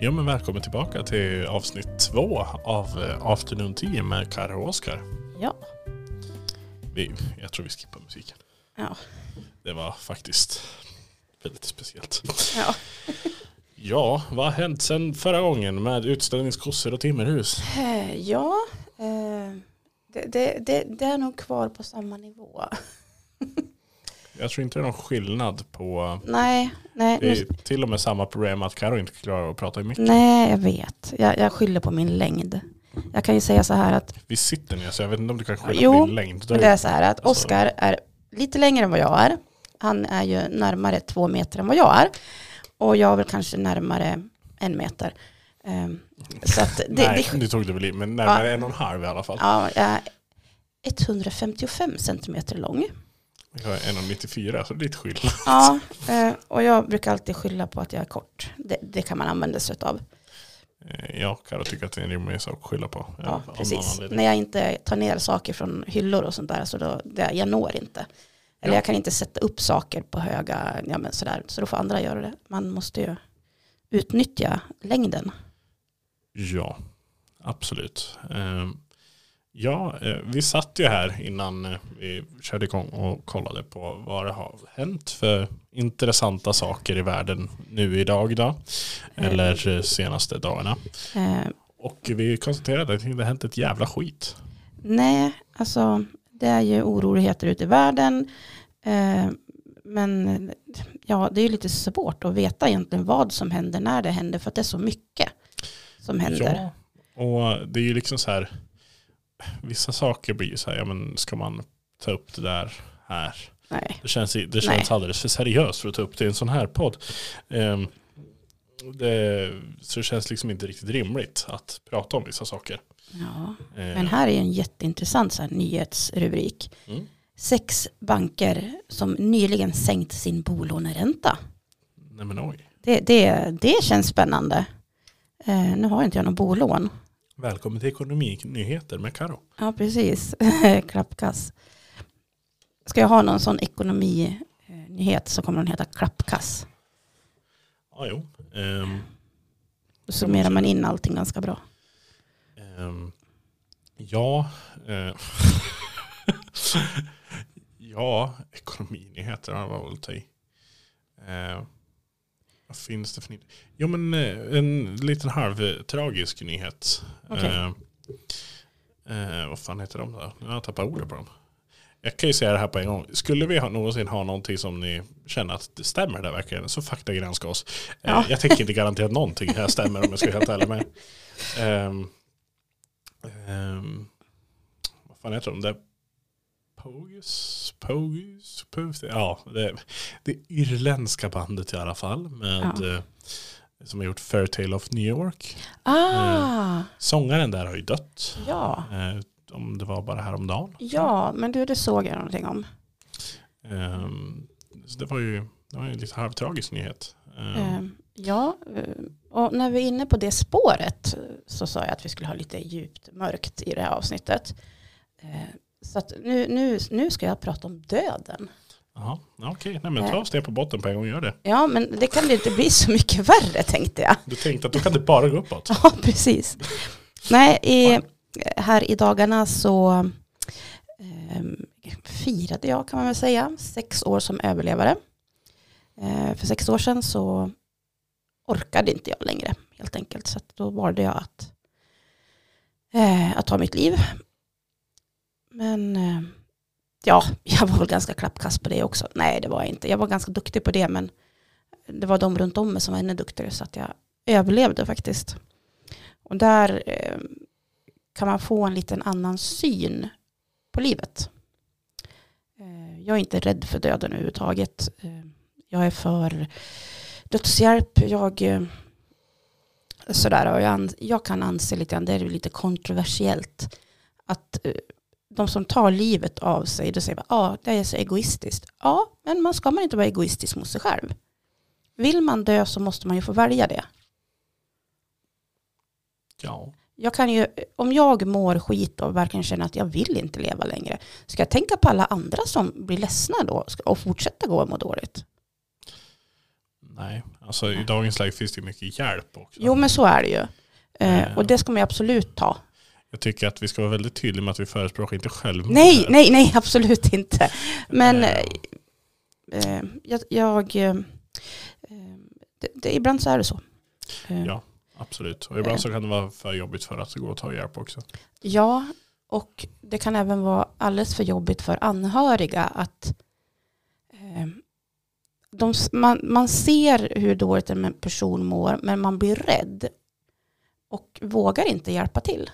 Ja men välkommen tillbaka till avsnitt två av eh, Afternoon Tea med Karo och Oskar. Ja. Vi, jag tror vi skippar musiken. Ja. Det var faktiskt väldigt speciellt. Ja. Ja, vad har hänt sedan förra gången med utställningskossor och timmerhus? Eh, ja. Eh, det, det, det, det är nog kvar på samma nivå. Jag tror inte det är någon skillnad på... Nej, nej. Det är Nu, till och med samma problem att Karo inte klarar att prata i mycket. nej, jag vet. Jag, jag skyller på min längd. Jag kan ju säga så här att Vi sitter ner så jag vet inte om du kan skylla Jo, på din längd. men det är så här att Alltså- Oskar är lite längre än vad jag är. Han är ju närmare två meter än vad jag är. Och jag är väl kanske närmare en meter. Ehm, så att det, Nej, det, det tog det väl i, men närmare en och en halv i alla fall. ja, jag är 155 centimeter lång. Jag är 1,94 så det är lite skillnad. Ja, eh, och jag brukar alltid skylla på att jag är kort. Det, det kan man använda sig av. Eh, Ja, Karo tycker att det är en rimlig sak att skylla på. Ja, precis. När jag inte tar ner saker från hyllor och sånt där, så då, det, jag når inte. Eller Ja. jag kan inte sätta upp saker på höga, ja men sådär, så då får andra göra det. Man måste ju utnyttja längden. Ja, absolut. Ehm, Ja, eh, vi satt ju här innan eh, vi körde igång och kollade på vad det har hänt för intressanta saker i världen nu idag då. Eller eh, senaste dagarna. Eh, Och vi konstaterade att det inte har hänt ett jävla skit. nej, alltså det är ju oroligheter ute i världen. Eh, men ja, det är ju lite svårt att veta egentligen vad som händer när det händer, för att det är så mycket som händer. Ja, och det är ju liksom så här. Vissa saker blir ju så här, ja men ska man ta upp det där här? Nej. Det känns, det Nej. känns alldeles för seriöst för att ta upp det i en sån här podd. Ehm, det, så det känns liksom inte riktigt rimligt att prata om vissa saker. Ja. Ehm, Men här är en jätteintressant så här, nyhetsrubrik. Mm. Sex banker som nyligen sänkt sin bolåneränta. Nej men oj. Det, det, det känns spännande. Eh, nu har inte jag någon bolån. Välkommen till Ekonominyheter med Karo. Ja, precis. Klappkass. Ska jag ha någon sån ekonominyhet så kommer den heta klappkass. Ja, jo. Ehm, Då summerar man in allting ganska bra. ehm, ja. eh, ja, ekonominyheter har var väl ta i. Eh, vad finns det för nytt? Jo men eh, en liten halvtragisk nyhet. Okej. Eh, eh, vad fan heter de då? Nu har jag tappat ordet på dem. Jag kan ju säga det här på en gång. Skulle vi ha, någonsin ha någonting som ni känner att det stämmer där verkligen så faktagranska oss. Eh, Ja. Jag tänker inte garantera att någonting här stämmer om jag ska vara helt ärlig med. Ehm, ehm, vad fan heter de? Pogus? Pogus? Pogus? Ja, det, det irländska bandet i alla fall. Med, Ja. eh, som har gjort Fairtale of New York. Ah, Sångaren där har ju dött. ja. Eh, om det var bara häromdagen. Ja, men du, det såg jag någonting om. Ehm, så det var ju det var ju en lite halvtragisk nyhet. Eh, Ja, eh, och när vi är inne på det spåret eh, så sa jag att vi skulle ha lite djupt mörkt i det här avsnittet. Så nu, nu, nu ska jag prata om döden. Ja, okej. Nej men ta oss ner på botten på en gång och gör det. Ja, men det kan ju inte bli så mycket värre tänkte jag. Du tänkte att då kan det bara gå uppåt. Ja, precis. Nej, i, här i dagarna så eh, firade jag kan man väl säga sex år som överlevare. Eh, för sex år sedan så orkade inte jag längre helt enkelt. Så då valde jag att, eh, att ta mitt liv. Men eh, ja, jag var väl ganska klappkast på det också. Nej, det var jag inte. Jag var ganska duktig på det, men det var de runt om mig som var ännu duktigare så att jag överlevde faktiskt. Och där eh, kan man få en liten annan syn på livet. Eh, jag är inte rädd för döden överhuvudtaget. Jag är för dödshjälp. Jag, sådär, och jag, jag kan anse lite det är lite kontroversiellt, att de som tar livet av sig, då säger man, ja, ah, det är så egoistiskt. Ja, men man ska man inte vara egoistisk mot sig själv. Vill man dö så måste man ju få välja det. Ja. Jag kan ju, om jag mår skit och verkligen känner att jag vill inte leva längre, ska jag tänka på alla andra som blir ledsna då och fortsätta gå och må dåligt? Nej, Alltså i dagens läge finns det mycket hjälp också. Jo, men så är det ju. Eh, Eh. och det ska man ju absolut ta. Jag tycker att vi ska vara väldigt tydliga med att vi förespråkar inte självmord. Nej, här. nej, nej, absolut inte. Men Eh, eh, jag, jag eh, det, det, ibland så är det så. Eh, Ja. Absolut. Och ibland så kan det vara för jobbigt för att gå och ta hjälp också. Ja, och det kan även vara alldeles för jobbigt för anhöriga att eh, de, man, man ser hur dåligt en person mår men man blir rädd och vågar inte hjälpa till.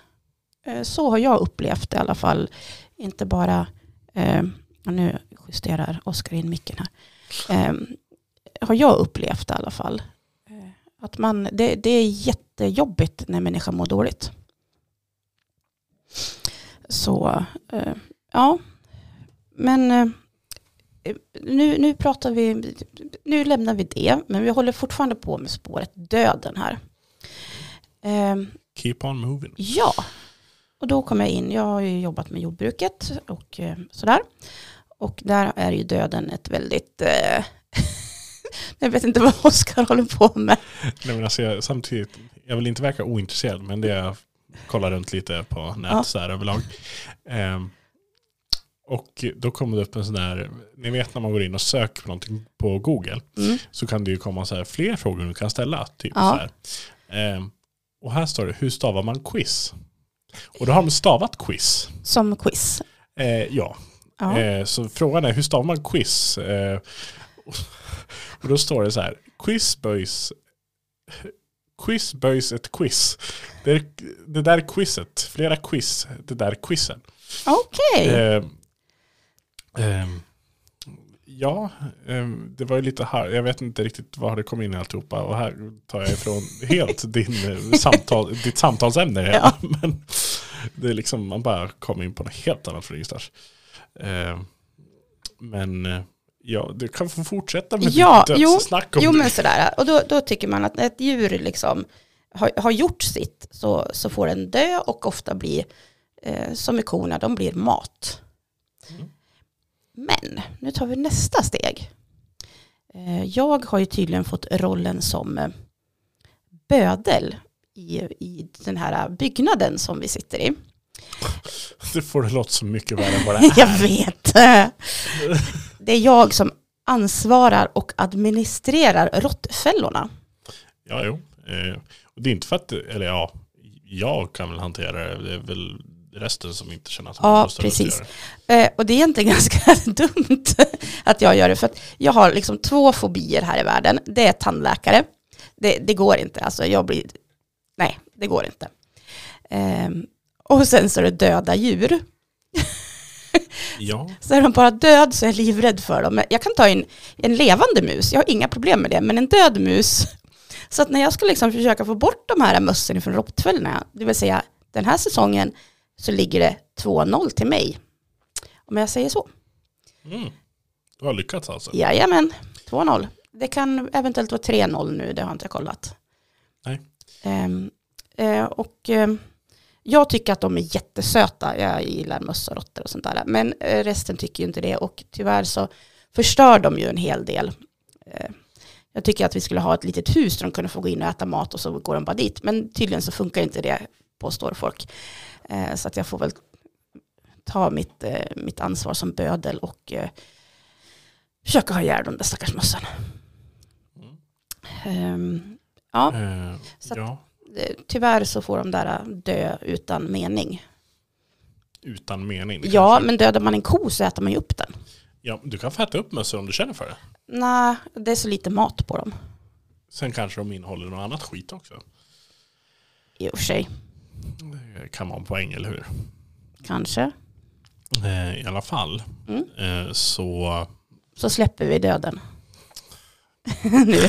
Eh, så har jag upplevt det i alla fall. Inte bara, eh, nu justerar Oskar in micken här, eh, har jag upplevt det i alla fall. Eh, att man, det, det är jättejobbigt när människan mår dåligt. Så eh, ja, men eh, nu, nu pratar vi, nu lämnar vi det, men vi håller fortfarande på med spåret döden här. Eh, Keep on moving. ja, och då kom jag in, jag har ju jobbat med jordbruket och eh, sådär. Och där är ju döden ett väldigt, eh, jag vet inte vad Oskar håller på med. Nej, men alltså jag, samtidigt, jag vill inte verka ointresserad men det är jag kollar runt lite på nät Ja. så här överlag. Ehm, och då kommer det upp en sån där, ni vet när man går in och söker på någonting på Google Mm. så kan det ju komma så här fler frågor du kan ställa. Typ Ja. så här. Ehm, och här står det, hur stavar man quiz? Och då har de stavat quiz. Som quiz. Eh, ja, Ja. Eh, så frågan är hur stavar man quiz? Eh, och då står det så här, quiz böjs, quiz böjs ett quiz. Det, är, det där quizet, flera quiz, det där quizen. Okej. Eh, ehm, ja, ehm, det var ju lite här, jag vet inte riktigt vad det kom in i alltihopa och här tar jag ifrån helt din, eh, samtal, ditt samtalsämne. Ja. Men det är liksom, man bara kommer in på något helt annat från ingenstans. Eh, men eh, ja, du kan få fortsätta med Ja, ditt jo, dödssnack Jo det. men sådär, och då, då tycker man att när ett djur liksom har, har gjort sitt så, så får den dö och ofta bli, eh, som i korna, de blir mat. Mm. Men nu tar vi nästa steg. Eh, jag har ju tydligen fått rollen som eh, bödel i, i den här byggnaden som vi sitter i. Det får det låta så mycket värre än vad det är. Jag vet. Det är jag som ansvarar och administrerar råttfällorna. Ja, jo. Eh, det är inte för att, eller ja, jag kan väl hantera det. Det är väl resten som inte känner att de Ja, att precis. Eh, och det är egentligen ganska dumt att jag gör det. För att jag har liksom två fobier här i världen. Det är tandläkare. Det, det går inte. Alltså jag blir... Nej, det går inte. Ehm, och sen så är det döda djur. Ja, Så är de bara död så är jag livrädd för dem. Men Jag kan ta in en levande mus. Jag har inga problem med det. Men en död mus. Så att när jag ska liksom försöka få bort de här mössen från råttfällorna. Det vill säga den här säsongen så ligger det 2-0 till mig. Om jag säger så. mm. du har lyckats alltså. Jajamän, 2-0. Det kan eventuellt vara 3-0 nu, det har jag inte kollat. Nej. Ehm, eh, och ehm, jag tycker att de är jättesöta. Jag gillar möss och råttor och sånt där. Men eh, resten tycker ju inte det. Och tyvärr så förstör de ju en hel del. Eh, jag tycker att vi skulle ha ett litet hus där de kunde få gå in och äta mat och så går de bara dit. Men tydligen så funkar inte det, påstår folk. Eh, så att jag får väl ta mitt, eh, mitt ansvar som bödel och eh, försöka ha ihjäl de där stackars mössen. Mm. Ehm, ja, Eh, Så att- ja, tyvärr så får de där dö utan mening. utan mening. Ja, kanske- men dödar man en ko så äter man ju upp den. ja, du kan få äta upp mössor om du känner för det. Nej, det är så lite mat på dem. Sen kanske de innehåller något annat skit också. I och för sig, kan en poäng, eller hur? kanske. Eh, I alla fall Mm. eh, så Så släpper vi döden. nu.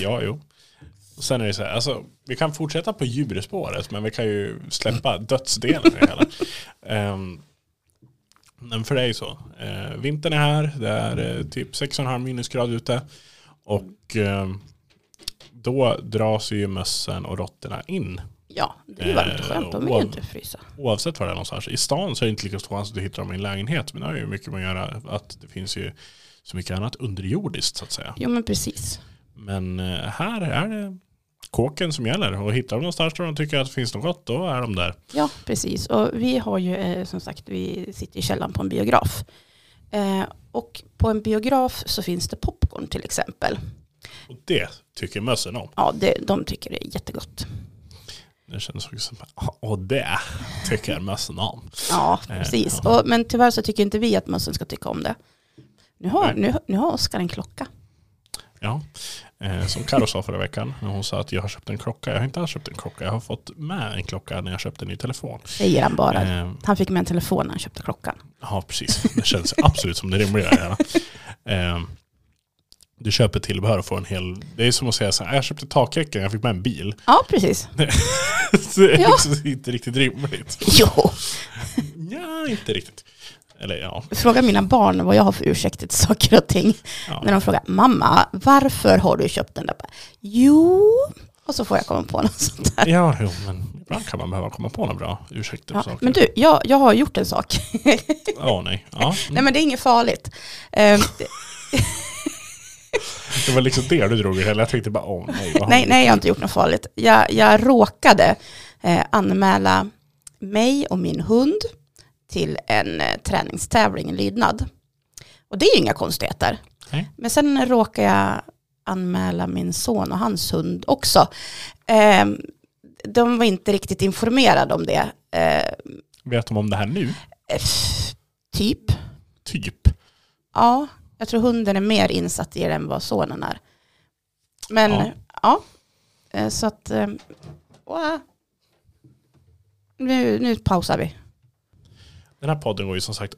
Ja, jo. Sen är det så här, alltså, vi kan fortsätta på djurspåret men vi kan ju släppa dödsdelen i hela. Ehm, men för det är ju så. Uh, vintern är här, det är eh, typ 6,5 minusgrad ute. Och ehm, då dras ju mössen och råttorna in. Ja, det är ju varmt och skönt. De vill ju Eh, inte frysa. Oavsett var det är någonstans. I stan så är det inte lika stor chans att du hittar dem i en lägenhet. Men det har ju mycket med att göra att det finns ju så mycket annat underjordiskt så att säga. Jo, men precis. Men eh, här är det kåken som gäller. Och hittar de någonstans där de tycker att det finns något gott, då är de där. Ja, precis. Och vi har ju eh, som sagt, vi sitter i källaren på en biograf. Eh, och på en biograf så finns det popcorn till exempel. Och det tycker mössen om. Ja, det, de tycker det är jättegott. Det känns också som, och det tycker mössen om. Ja, Eh, precis. Och, men tyvärr så tycker inte vi att mössen ska tycka om det. Nu har, nu, nu har Oskar en klocka. Ja, eh, som Karo sa förra veckan. När hon sa att jag har köpt en klocka. Jag har inte alls köpt en klocka. Jag har fått med en klocka när jag köpte en ny telefon. Säger han bara. Eh, Han fick med en telefon när han köpte klockan. Ja, precis. Det känns absolut som det rimliga. Eh, du köper tillbehör och får en hel... Det är som att säga så här, jag köpte takräcken, jag fick med en bil. Ja, precis. Det är Ja. liksom inte riktigt rimligt. Jo. Ja, inte riktigt. Eller ja. Fråga mina barn vad jag har för ursäkter till saker och ting. ja. När de frågar, mamma, varför har du köpt den där? Jo, och så får jag komma på något sånt där. Ja, jo, men ibland kan man behöva komma på några bra ursäkter Ja, saker. men du, jag, jag har gjort en sak. Ja, nej. Ja. Nej men det är inget farligt. Det var liksom det du drog i hela. Jag tänkte bara, åh nej. har nej, du nej, jag har inte gjort något farligt. Jag, jag råkade eh, anmäla mig och min hund till en eh, träningstävling i lydnad. Och det är ju inga konstigheter. Nej. Men sen råkade jag anmäla min son och hans hund också. Eh, de var inte riktigt informerade om det. Eh, Vet de om det här nu? eh, typ. Typ. Ja, jag tror hunden är mer insatt i det än vad sonen är. Men Ja. ja, eh, så att eh, wow. nu, nu pausar vi. Den här podden går ju som sagt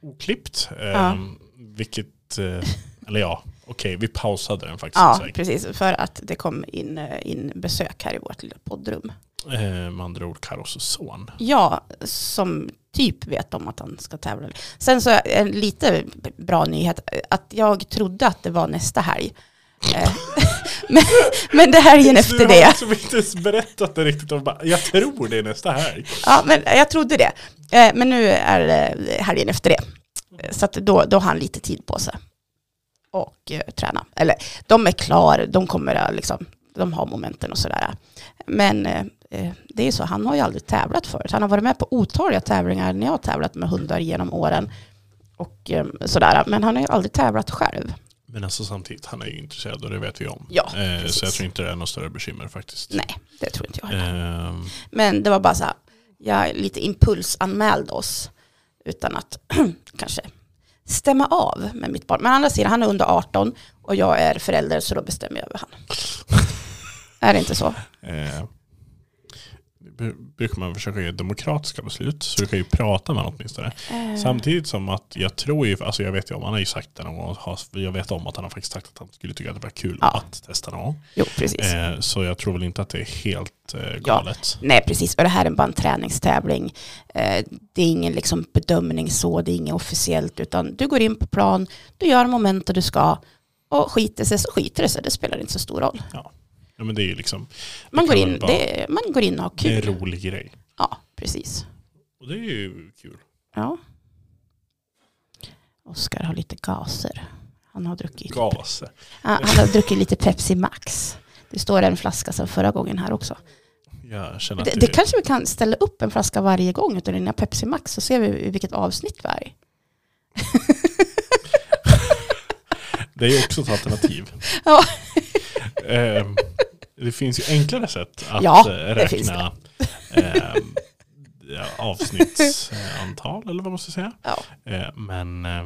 oklippt. Eh, Ja. Vilket, eh, eller ja, okej, vi pausade den faktiskt. Ja, precis. För att det kom in, eh, in besök här i vårt lilla poddrum. Eh, med andra ord Karos son. Ja, som typ vet om att han ska tävla. Sen så en lite bra nyhet att jag trodde att det var nästa helg. Eh, men, men det helgen efter du har det. liksom inte ens berättat det riktigt. Bara, jag tror det är nästa helg. Ja, men jag trodde det. Eh, Men nu är det helgen efter det. Eh, Så då, då har han lite tid på sig. Och träna. Eller de är klar, de kommer att liksom, de har momenten och sådär. Men det är så, han har ju aldrig tävlat förut. Han har varit med på otaliga tävlingar när jag har tävlat med hundar genom åren. Och eh, sådär. Men han har ju aldrig tävlat själv. Men alltså samtidigt, han är ju intresserad och det vet vi om. Ja, eh, så jag tror inte det är något större bekymmer faktiskt. Nej, det tror inte jag heller. Eh, Men det var bara så här, jag lite impulsanmälde oss utan att kanske stämma av med mitt barn. Men å andra sidan, han är under 18 och jag är förälder så då bestämmer jag över han. är det inte så? eh, brukar man försöka ge demokratiska beslut. Så du kan ju prata med honom åtminstone. Eh, Samtidigt som att jag tror ju, alltså jag vet ju om, han har ju sagt det någon gång, jag vet om att han har faktiskt sagt att han skulle tycka att det var kul Ja. att testa någon gång. jo, precis. Eh, så jag tror väl inte att det är helt eh, galet. Nej, precis. Och det här är bara en träningstävling. Eh, det är ingen liksom bedömning så, det är inget officiellt, utan du går in på plan, du gör moment du ska, och skiter sig så skiter det sig, det spelar inte så stor roll. Ja. Ja, men det är liksom, Man, kan går in, vara- det, man går in och har det är en kul. rolig grej. Ja, precis. Och det är ju kul. Ja. Oskar har lite gaser. Han har druckit, Gas. han, han har druckit lite Pepsi Max. Det står en flaska sedan förra gången här också. Jag känner att Det, det, det kanske vi kan ställa upp en flaska varje gång utav dina Pepsi Max så ser vi vilket avsnitt vi är i. det är ju också ett alternativ. Ja. Ehm, det finns ju enklare sätt att Ja, eh, räkna ehm, avsnittsantal eller vad man ska säga. Ja. Eh, men eh,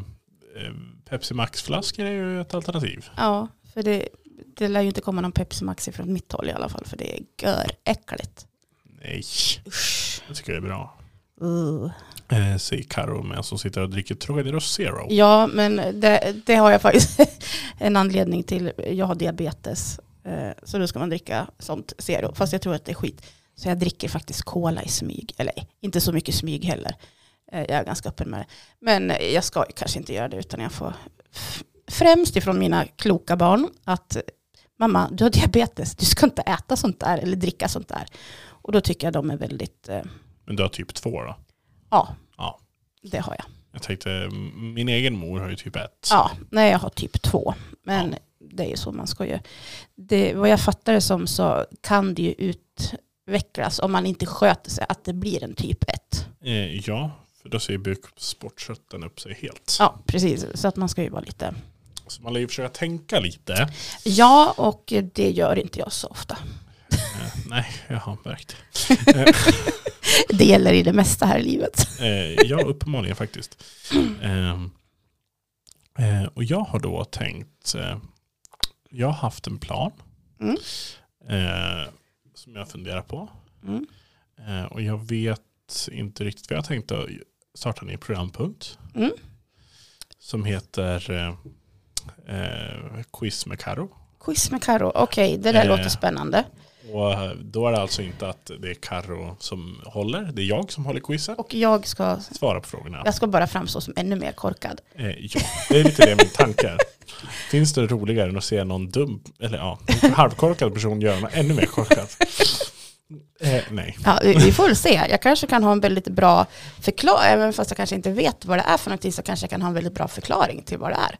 Pepsi Max-flaskor är ju ett alternativ. Ja, för det, det lär ju inte komma någon Pepsi Max ifrån mitt håll i alla fall för det är göräckligt. Nej, Usch. jag tycker det är bra. Uh. Eh, säger Karo med som sitter och dricker Trocadero Zero. Ja, men det, det har jag faktiskt en anledning till. Jag har diabetes. eh, Så då ska man dricka sånt zero. Fast jag tror att det är skit. Så jag dricker faktiskt cola i smyg. Eller inte så mycket smyg heller. Eh, Jag är ganska öppen med det. Men jag ska kanske inte göra det utan jag får främst ifrån mina kloka barn att mamma, du har diabetes. Du ska inte äta sånt där eller dricka sånt där. Och då tycker jag de är väldigt, eh, Men du har typ två då? Ja, Ja. det har jag. Jag tänkte, min egen mor har ju typ ett. Ja, nej jag har typ två. Men det är ju så man ska ju. Det, vad jag fattar det som så kan det ju utvecklas om man inte sköter sig att det blir en typ 1. Eh, ja, för då säger bukspottkörteln upp sig helt. Ja, precis. Så att man ska ju vara lite... Så man lär ju försöka tänka lite. Ja, och det gör inte jag så ofta. Eh, nej, jag har märkt. Det gäller i det mesta här i livet. Eh, ja, uppenbarligen faktiskt. Eh, eh, och jag har då tänkt, eh, jag har haft en plan Mm. som jag funderar på. Mm. Och jag vet inte riktigt, för jag tänkte starta en ny programpunkt Mm. som heter eh, Quiz med Karo. Quiz med Karo. Okej, det där Eh. låter spännande. Och eh, då är det alltså inte att det är Karo som håller, det är jag som håller quizen. Och jag ska, Svara på frågorna. jag ska bara framstå som ännu mer korkad. Eh, ja, det är lite det min tanke är. Finns det roligare än att se någon dum, eller ja, halvkorkad person göra något ännu mer korkat? Eh, nej. Ja, vi vi får se. Jag kanske kan ha en väldigt bra förklaring, även fast jag kanske inte vet vad det är för någonting så kanske jag kan ha en väldigt bra förklaring till vad det är.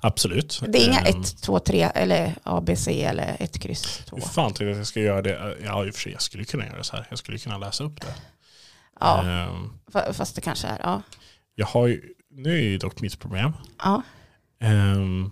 Absolut. Det är inga Ehm, 1, 2, 3 eller ABC eller 1, kryss 2. Hur fan tänkte jag ska göra det? Ja, i och för sig, jag skulle kunna göra så här. Jag skulle kunna läsa upp det. Ja, fa- fast det kanske är, ja. jag har ju, nu är ju dock mitt problem. ja. ehm,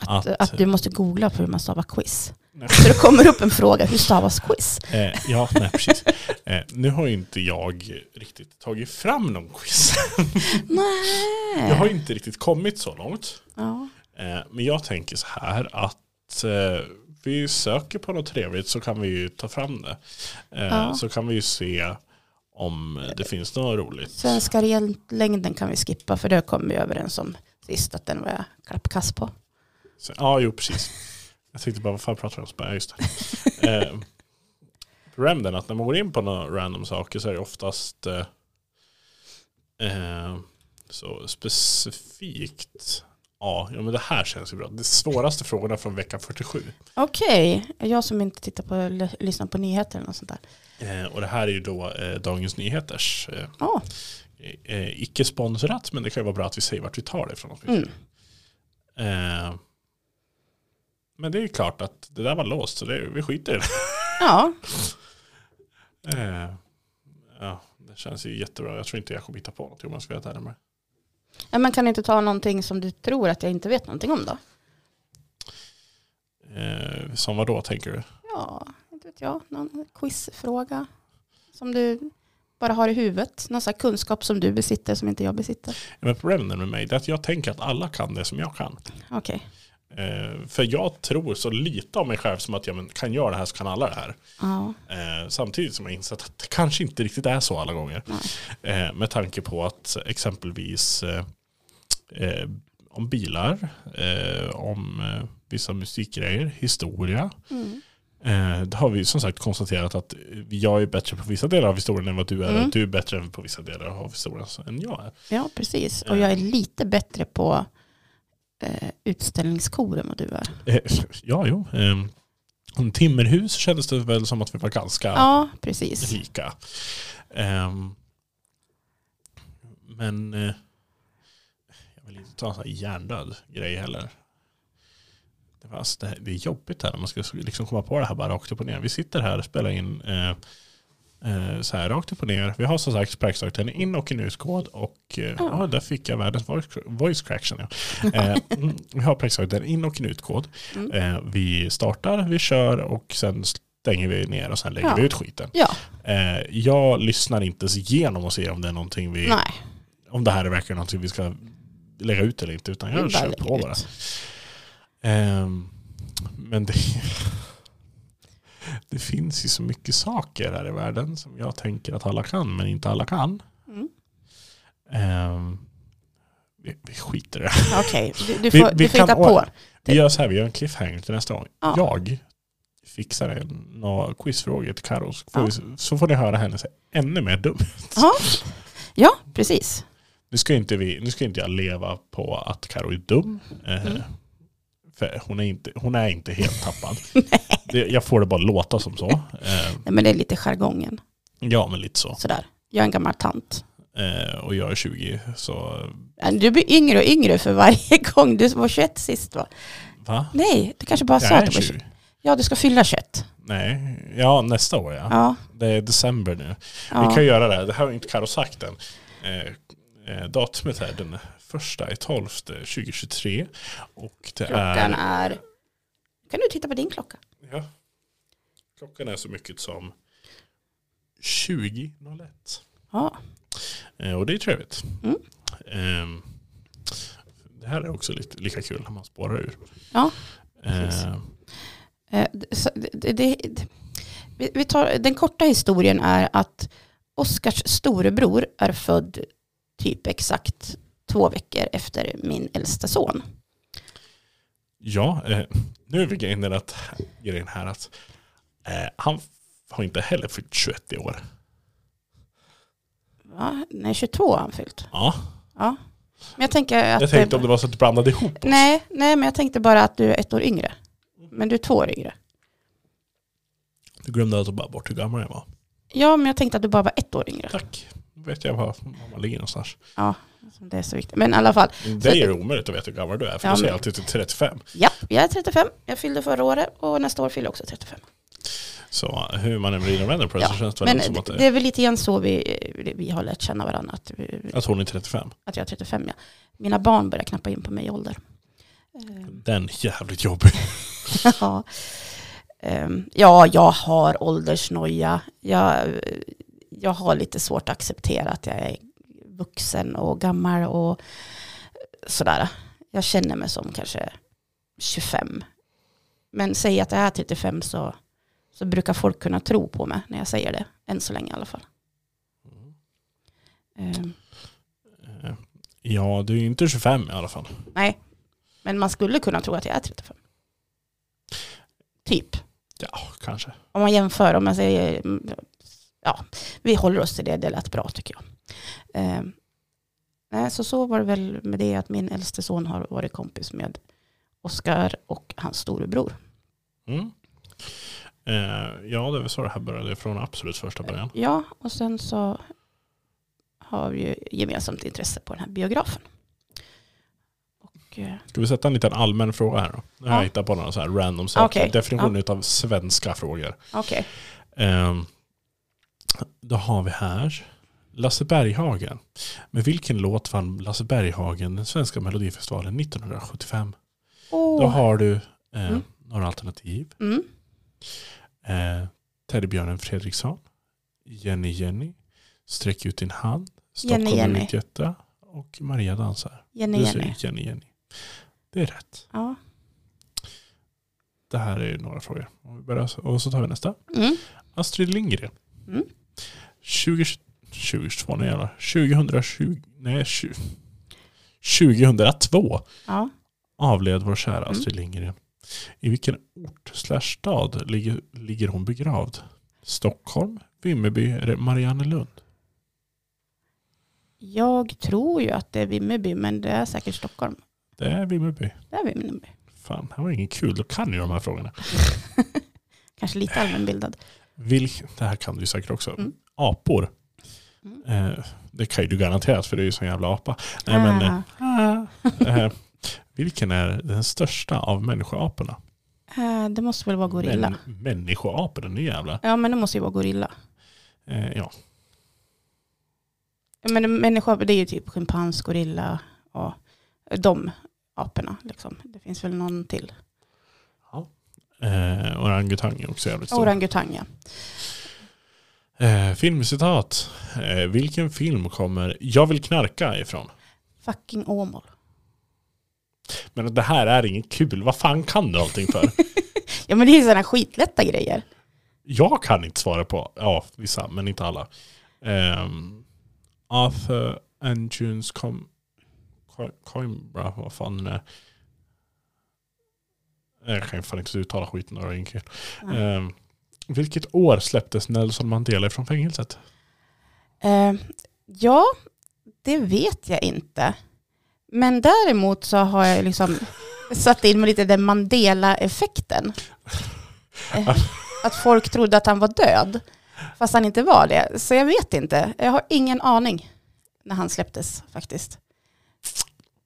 Att, Att- att du måste googla på hur man stavar quiz. Nej. Så det kommer upp en fråga, hur stavas quiz? eh, ja, nej precis. Eh, nu har ju inte jag riktigt tagit fram någon quiz. Nej. Jag har inte riktigt kommit så långt. Ja. Eh, Men jag tänker så här att eh, vi söker på något trevligt så kan vi ju ta fram det. Eh, Ja. Så kan vi ju se om det finns något roligt. Svenska längden kan vi skippa för det kom vi överens om sist att den var jag klappkass på. Ja, jo precis. Jag tänkte bara, vad fan pratar vi om? Så bara, Ja, just det. Eh, är att när man går in på några random saker så är det oftast eh, eh, så specifikt. Ja, ja, men det här känns ju bra. Det svåraste frågorna från vecka 47. Okej, jag som inte tittar på lyssnar på nyheter eller något sånt där. Eh, och det här är ju då eh, Dagens Nyheters eh, Ja, eh, icke sponsrat, men det kan ju vara bra att vi säger vart vi tar det ifrån. mm. Men det är ju klart att det där var låst, så det, vi skiter i det. ja. Eh, ja, det känns ju jättebra. Jag tror inte jag kommer hitta på något om jag ska ärlig med. ja. Men kan du inte ta någonting som du tror att jag inte vet någonting om då? Eh, som vad då tänker du? Ja, inte vet jag. Någon quizfråga som du bara har i huvudet. Någon sån kunskap som du besitter som inte jag besitter. Ja, Men problemet med mig är att jag tänker att alla kan det som jag kan. Okej. Eh, för jag tror så lite av mig själv som att jag men, kan göra det här så kan alla det här. Ja. Eh, samtidigt som jag insett att det kanske inte riktigt är så alla gånger. Eh, med tanke på att exempelvis eh, eh, om bilar, eh, om vissa musikgrejer, historia. Mm. Det har vi som sagt konstaterat att jag är bättre på vissa delar av historien än vad du är. Mm. Och du är bättre på vissa delar av historien än jag är. Ja, precis. Och jag är lite bättre på eh, utställningskor än vad du är. Eh, ja, jo. Eh, om timmerhus kändes det väl som att vi var ganska Ja, precis. lika. Ehm, men eh, jag vill inte ta en sån här hjärndöd grej heller. Det, var, alltså, det, här- det är jobbigt här när man ska liksom komma på det här bara rakt upp och ner. Vi sitter här och spelar in eh, så här rakt upp och ner. Vi har som sagt Sparkstarten in och en utkod och eh, ja. där fick jag världens voice, voice craction. Ja. Eh, mm, vi har Sparkstarten in och en utkod. Mm. Eh, vi startar, vi kör och sen stänger vi ner och sen lägger Ja. vi ut skiten. Ja, Eh, jag lyssnar inte ens igenom och ser om det är någonting vi, nej. om det här är verkligen någonting vi ska lägga ut eller inte, utan jag kör på bara. Ehm, men det, det finns ju så mycket saker här i världen som jag tänker att alla kan, men inte alla kan. Mm. Ehm, vi, vi skiter i det. Okej, du, du Vi- får, vi du får hitta på. Vi gör så här, vi gör en cliffhanger till nästa gång. Ja. Jag fixar en, några quizfrågor till Karo, så, får Ja. vi- så får ni höra henne säga ännu mer dum. Ja. ja, precis. Nu ska inte, vi, nu ska inte jag leva på att Karo är dum. Eh, Mm. För hon är inte, hon är inte helt tappad. det, jag får det bara låta som så. Eh, Nej, men det är lite jargongen. ja, men lite så. Sådär. Jag är en gammal tant. Eh, och jag är 20. Så Du blir yngre och yngre för varje gång. Du var 21 sist va? va? Nej, du kanske bara Jag sa att du var 20. 21. Ja, du ska fylla 21. Nej, ja nästa år ja. Ja. Det är december nu. ja. Vi kan göra det. här. Det här har inte Karo sagt än. Eh, eh, datumet är den första i tolfte 2023. Och det Klockan är... är... Kan du titta på din klocka? Ja. Klockan är så mycket som 20.01. Ja. Eh, och det är trevligt. Mm. Ehm, det här är också lite, lika kul när man spårar ur. Ja, så det, det, det, vi tar, den korta historien är att Oskars storebror är född typ exakt två veckor efter min äldsta son. ja, eh, nu är vi den att, grejen här att eh, han har inte heller fyllt 21 i år. Va? Nej, 22 har han fyllt. Ja, Ja. Men jag tänker att... jag tänkte om det var så att du blandade ihop oss. nej, nej, men jag tänkte bara att du är ett år yngre. Men du är två år yngre. Du glömde alltså bara bort hur gammal jag var. Ja, men jag tänkte att du bara var ett år yngre. Tack. Då vet jag var man ligger någonstans. Ja, det är så viktigt. Men i alla fall, Det är omöjligt att veta hur gammal du är. För Ja, du säger alltid till 35. ja, jag är 35. Jag fyllde förra året och nästa år fyller jag också 35. Så hur man än vrider och vänder på det Ja, så känns det väl som att, det det, är väl lite grann så vi, vi har lärt känna varandra. Att, vi, att hon är 35. att jag är 35, ja. Mina barn börjar knappa in på mig i ålder. Eh, Den är jävligt jobbig. ja. Ehm, ja, jag har åldersnoja. Jag, jag har lite svårt att acceptera att jag är vuxen och gammal och sådär. Jag känner mig som kanske 25. Men säg att jag är 35 så, så brukar folk kunna tro på mig när jag säger det. Än så länge i alla fall. Ehm, Eh, Ja, du är inte 25 i alla fall. nej, men man skulle kunna tro att jag är 35. Typ. Ja, kanske. om man jämför, om man säger, mm, ja, vi håller oss till det, det lät bra tycker jag. Eh, nej, så så var det väl med det att min äldste son har varit kompis med Oskar och hans storebror. Mm. Eh, ja, det var så det här började från absolut första början. Ja, och sen så har vi ju gemensamt intresse på den här biografen. Och, eh, Ska vi sätta en liten allmän fråga här då? Nu har jag Ja. hittat på några så här random saker. Okej. Definition av svenska frågor. Okej, Ehm, då har vi här Lasse Berghagen. Med vilken låt vann Lasse Berghagen den svenska melodifestivalen 1975? Då Åh, har du eh, Mm. några alternativ. mm. Eh, Teddybjörnen Fredriksson, Jenny Jenny, Sträck ut din hand, Stockholm Jenny, Jenny. hjärta och Maria dansar. Jenny Du Jenny. Jenny Jenny. Det är rätt. Ja. Det här är några frågor. Och så tar vi nästa. Mm. Astrid Lindgren. Mm. 20, 2022, nej jävlar. 2020, nej 20, 2002 ja. avled vår kära Mm. Astrid Lindgren. I vilken ort slash stad ligger, ligger hon begravd? Stockholm, Vimmerby eller Mariannelund? Jag tror ju att det är Vimmerby, men det är säkert Stockholm. Det är Vimmerby. Det är Vimmerby. Fan, det här var ingen kul. Då kan ju de här frågorna. Kanske lite allmänbildad. Vilk, det här kan du säkert också. Mm. Apor. Mm. Eh, det kan ju du garanterat för du är ju sån jävla apa. Nej, men, eh, vilken är den största av människoaporna? Det måste väl vara gorilla. Men, människoaporna, nu jävlar. Ja, men det måste ju vara gorilla. Ja. Men människa, det är ju typ schimpans, gorilla och de aporna. Liksom. Det finns väl någon till. Eh, orangutang är också jävligt stor. Orangutang, ja. Eh, filmcitat. Eh, vilken film kommer Jag vill knarka ifrån? Fucking Åmål. Men det här är inget kul. Vad fan kan du allting för? Ja, men det är sådana skitlätta grejer. Jag kan inte svara på, ja vissa, men inte alla. Um, Arthur Engines com, Co- Coimbra, vad fan är. Jag kan ju fan inte uttala skiten några enkelt. Ja. Ehm, vilket år släpptes Nelson Mandela från fängelset? Eh, ja, det vet jag inte. Men däremot så har jag liksom satt in mig lite den Mandela-effekten. Eh, att folk trodde att han var död, fast han inte var det. Så jag vet inte. Jag har ingen aning. när han släpptes faktiskt.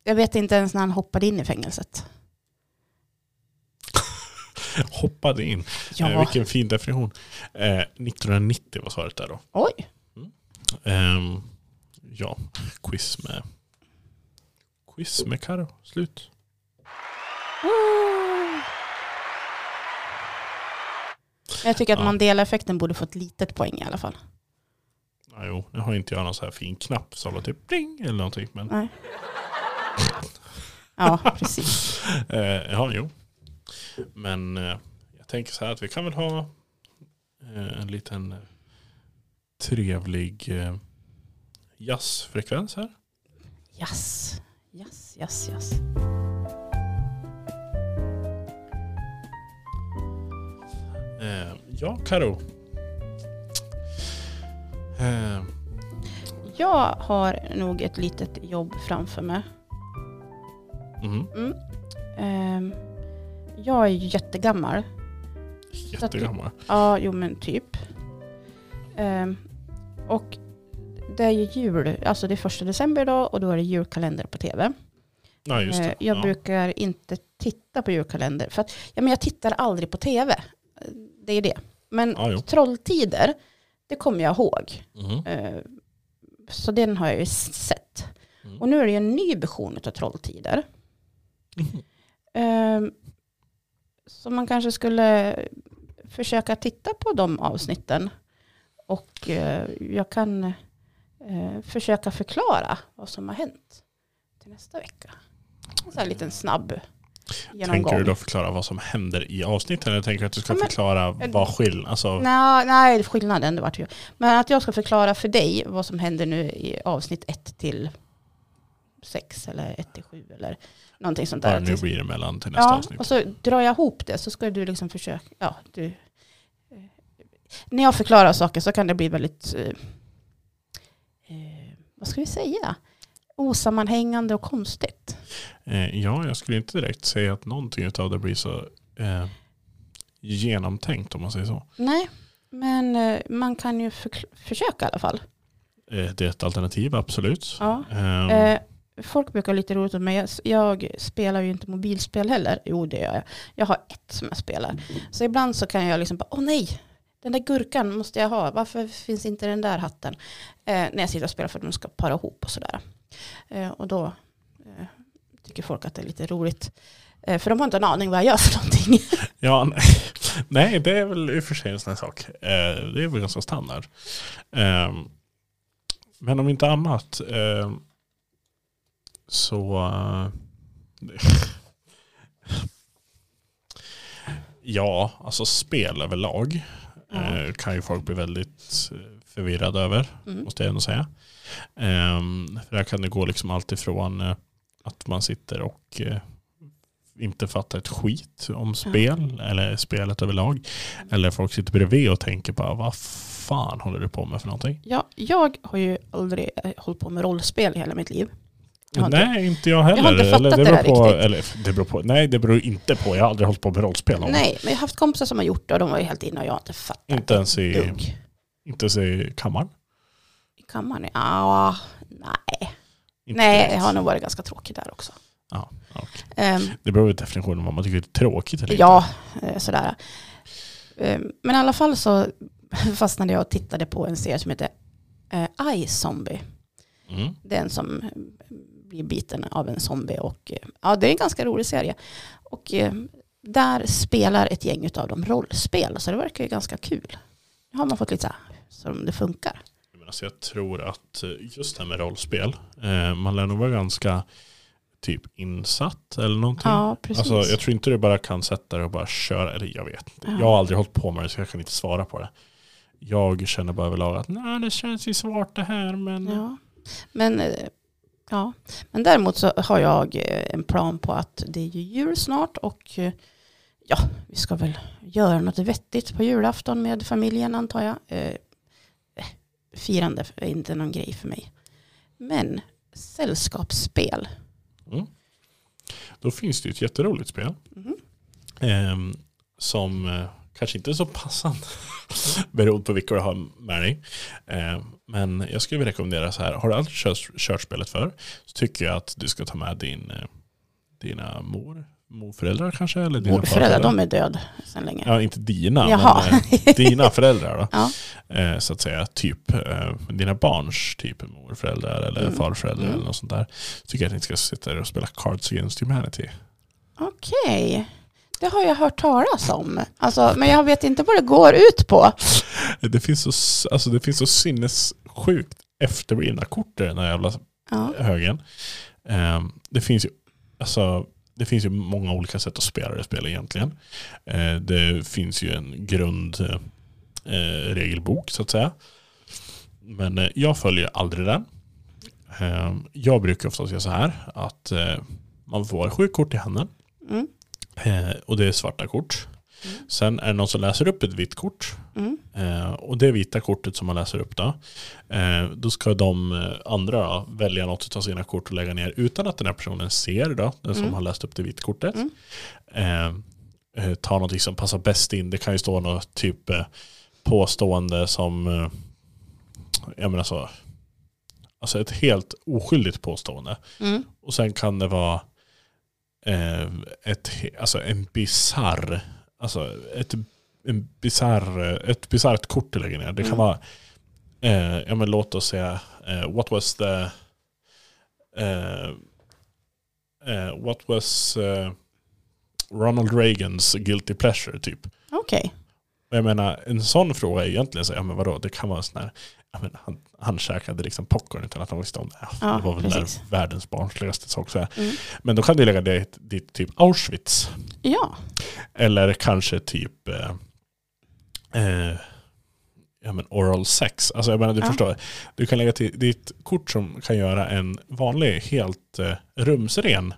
Jag vet inte ens när han hoppade in i fängelset. Hoppade in. Ja, Eh, vilken fin definition. Eh, 1990 var svaret där då. oj. Ehm, ja, quiz med quiz med Karo. Slut. Jag tycker att Ja. Mandela-effekten borde få ett litet poäng i alla fall. Ja, jo, nu har inte jag någon så här fin knapp som var typ bling eller någonting. Men Nej. Ja, precis. eh, ja, jo. Men eh, jag tänker så här att vi kan väl ha eh, en liten trevlig eh, jazzfrekvens här. Jazz, jazz, jazz, jazz. Ja, Karo. Jag har nog ett litet jobb framför mig. mhm. Mm. Jag är jättegammal. Jättegammal. Ja, jo men typ. Ehm, och det är ju jul, alltså det är första december idag och då är det julkalender på tv. Ja, just det. Eh, jag ja. brukar inte titta på julkalender för att ja, men jag tittar aldrig på tv. Det är det. Men Ja. Trolltider, det kommer jag ihåg. Eh, så den har jag ju sett. Mm. Och nu är det ju en ny version av Trolltider. Mhm. Så man kanske skulle försöka titta på de avsnitten. Och eh, jag kan eh, försöka förklara vad som har hänt till nästa vecka. En sån här liten snabb genomgång. Tänker du då förklara vad som händer i avsnittet? Eller tänker du att du ska Ja, men- förklara vad skill... Alltså, Nej, nej, skillnaden det vart ju. Men att jag ska förklara för dig vad som händer nu i avsnitt 1 till 6 eller 1 till 7 eller någonting sånt där. det nu blir emellan till nästa Ja, avsnitt. och så drar jag ihop det så ska du liksom försöka, ja, du, eh, när jag förklarar saker så kan det bli väldigt, eh, eh, vad ska vi säga, osammanhängande och konstigt. Eh, ja, jag skulle inte direkt säga att någonting av det blir så eh, genomtänkt om man säger så. Nej, men eh, man kan ju försöka i alla fall. Eh, det är ett alternativ, absolut. Ja. Folk brukar ha lite roligt åt mig. Jag, jag spelar ju inte mobilspel heller. Jo, det gör jag. Jag har ett som jag spelar. Så ibland så kan jag liksom bara, åh nej, den där gurkan måste jag ha. Varför finns inte den där hatten? Eh, när jag sitter och spelar för att de ska para ihop och sådär. Eh, och då eh, tycker folk att det är lite roligt. Eh, för de har inte en aning vad jag gör för någonting. Ja, nej, nej, det är väl i och för sig en sån här sak. Eh, det är väl ganska standard. Ehm, men om inte annat ehm, så... eh, ja, alltså spel överlag eh, kan ju folk bli väldigt eh, förvirrade över, Mm. måste jag ändå säga. Ehm, för där kan det gå liksom allt ifrån eh, att man sitter och inte fattar ett skit om spel eller spelet överlag. Eller folk sitter bredvid och tänker bara vad fan håller du på med för någonting? Ja, jag har ju aldrig hållit på med rollspel i hela mitt liv. Inte- nej, inte jag heller. Jag har inte fattat eller, det beror på, riktigt. eller, det beror på. Nej, det beror inte på. Jag har aldrig hållit på med rollspel. gång. Nej, men jag har haft kompisar som har gjort det och de var ju helt inne och jag har inte fattat Inte ens i, dugg. inte ens i kammaren. I kammaren? Ja, nej. Inte Nej, direkt. jag har nog varit ganska tråkig där också. Ja, okej. Ehm, Det beror på definitionen vad man tycker är tråkigt eller ja, eh, sådär. Ehm, men i alla fall så fastnade jag och tittade på en serie som heter uh, I Zombie. inte. Mm. Det är en som eh, blir biten av en zombie och eh, ja, det är en ganska rolig serie. Och eh, där spelar ett gäng av dem rollspel, så det verkar ju ganska kul. Nu har man fått lite så här, som det funkar. Alltså jag tror att eh, just det här med rollspel, man lär nog vara ganska typ insatt eller någonting. Ja, precis. Alltså, jag tror inte du bara kan sätta dig och bara köra, eller jag vet inte. Ja. Jag har aldrig hållit på med det så jag kan inte svara på det. Jag känner bara överlag att nej det känns ju svårt det här men Ja. Men, ja. Men däremot så har jag eh, en plan på att det är ju jul snart och eh, ja, vi ska väl göra något vettigt på julafton med familjen antar jag. Eh, eh, Firande är inte någon grej för mig. Men sällskapsspel. mm. då finns det ett jätteroligt spel. Mhm. ehm, som eh, kanske inte så passande beroende på vilka du har med dig. Eh, men jag skulle vilja rekommendera så här, har du aldrig kört, kört spelet för så tycker jag att du ska ta med din, eh, dina mor, morföräldrar kanske? Eller dina Morföräldrar, de är död sedan länge. Ja, inte dina, Jaha. men eh, dina föräldrar då. Ja. Eh, så att säga, typ eh, dina barns typ morföräldrar eller Mm. farföräldrar Mm. eller något sånt där. Så tycker jag att ni ska sitta och spela Cards Against Humanity. Okej, det har jag hört talas om. Alltså, men jag vet inte vad det går ut på. Det finns så, alltså, det finns så sinnessjukt efterblivna kort i den här jävla Ja. högen. Eh, det finns ju alltså, det finns ju många olika sätt att spela det spelet egentligen. Eh, det finns ju en grundregelbok eh, så att säga. Men eh, jag följer aldrig den. Eh, jag brukar oftast göra så här att eh, man får sju kort i handen. Mm. Eh, och det är svarta kort. Mm. Sen är det någon som läser upp ett vitt kort. Mm. Eh, och det vita kortet som man läser upp då. Eh, då ska de andra då, välja något av sina kort och lägga ner utan att den här personen ser då, den som Mm. har läst upp det vita kortet. Mm. Eh, ta någonting som passar bäst in. Det kan ju stå något typ påstående som, jag menar så, alltså ett helt oskyldigt påstående. Mm. Och sen kan det vara ett, he- alltså en bizarr, alltså ett, en bizarr, ett bizarrt kort du lägger ner. Det kan Mm. vara, eh, ja men låt oss säga, eh, what was the, eh, eh, what was eh, Ronald Reagans guilty pleasure typ. Okej. Och jag menar, en sån fråga är egentligen så, ja men vadå, det kan vara en sån här, men han, han käkade liksom popcorn utan att han visste om det. Ja, det var väl den precis. där världens barnsligaste sak. Så. Mm. Men då kan du lägga det dit typ Auschwitz. Ja. Eller kanske typ eh, eh, ja, men oral sex. Alltså jag menar du Ja. förstår. Du kan lägga till ditt kort som kan göra en vanlig helt eh, rumsren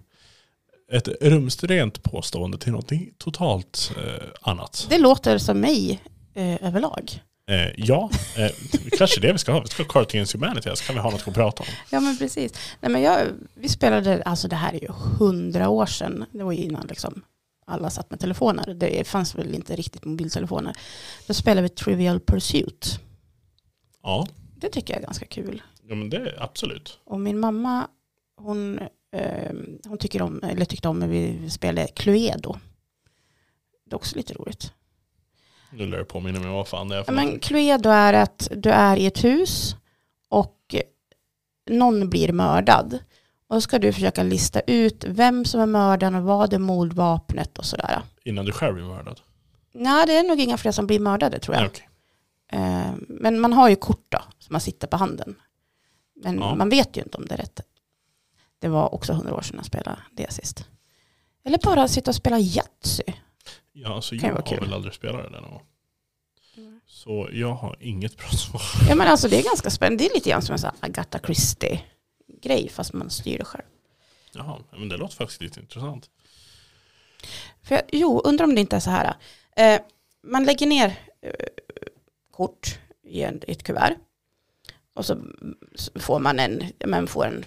ett rumsrent påstående till någonting totalt eh, annat. Det låter som mig eh, överlag. Eh, ja, eh, kanske det vi ska ha. Vi ska ha Against Humanity, så kan vi ha något att prata om. Ja men precis. Nej, men jag, vi spelade, alltså det här är ju hundra år sedan. Det var ju innan liksom alla satt med telefoner. Det fanns väl inte riktigt mobiltelefoner. Då spelade vi Trivial Pursuit. Ja, Det tycker jag är ganska kul. ja men det är absolut. Och min mamma, hon, eh, hon tycker om, eller tyckte om när vi spelade Cluedo. Det är också lite roligt. Nu lär jag påminna mig vad fan det är Ja, för men. Cluedo är att du är i ett hus och någon blir mördad. Och då ska du försöka lista ut vem som är mördaren och vad är mordvapnet och sådär. Innan du själv blir mördad. Nej, det är nog inga fler som blir mördade tror jag. Nej, okej. Eh, Men man har ju kort då, som man sitter på handen. Men Ja. man vet ju inte om det är rätt. Det var också hundra år sedan jag spelade det sist. Eller bara sitta och spela Yatzy. Ja, alltså jag har kul. väl aldrig spelat det någon gång. Mm. Så jag har inget bra svar. Ja men alltså det är ganska spännande. Det är lite grann som en sån Agatha Christie-grej fast man styr det själv. Jaha, men det låter faktiskt lite intressant. För jag, jo, undrar om det inte är så här. Eh, man lägger ner eh, kort i, en, i ett kuvert. Och så får man en, man får en,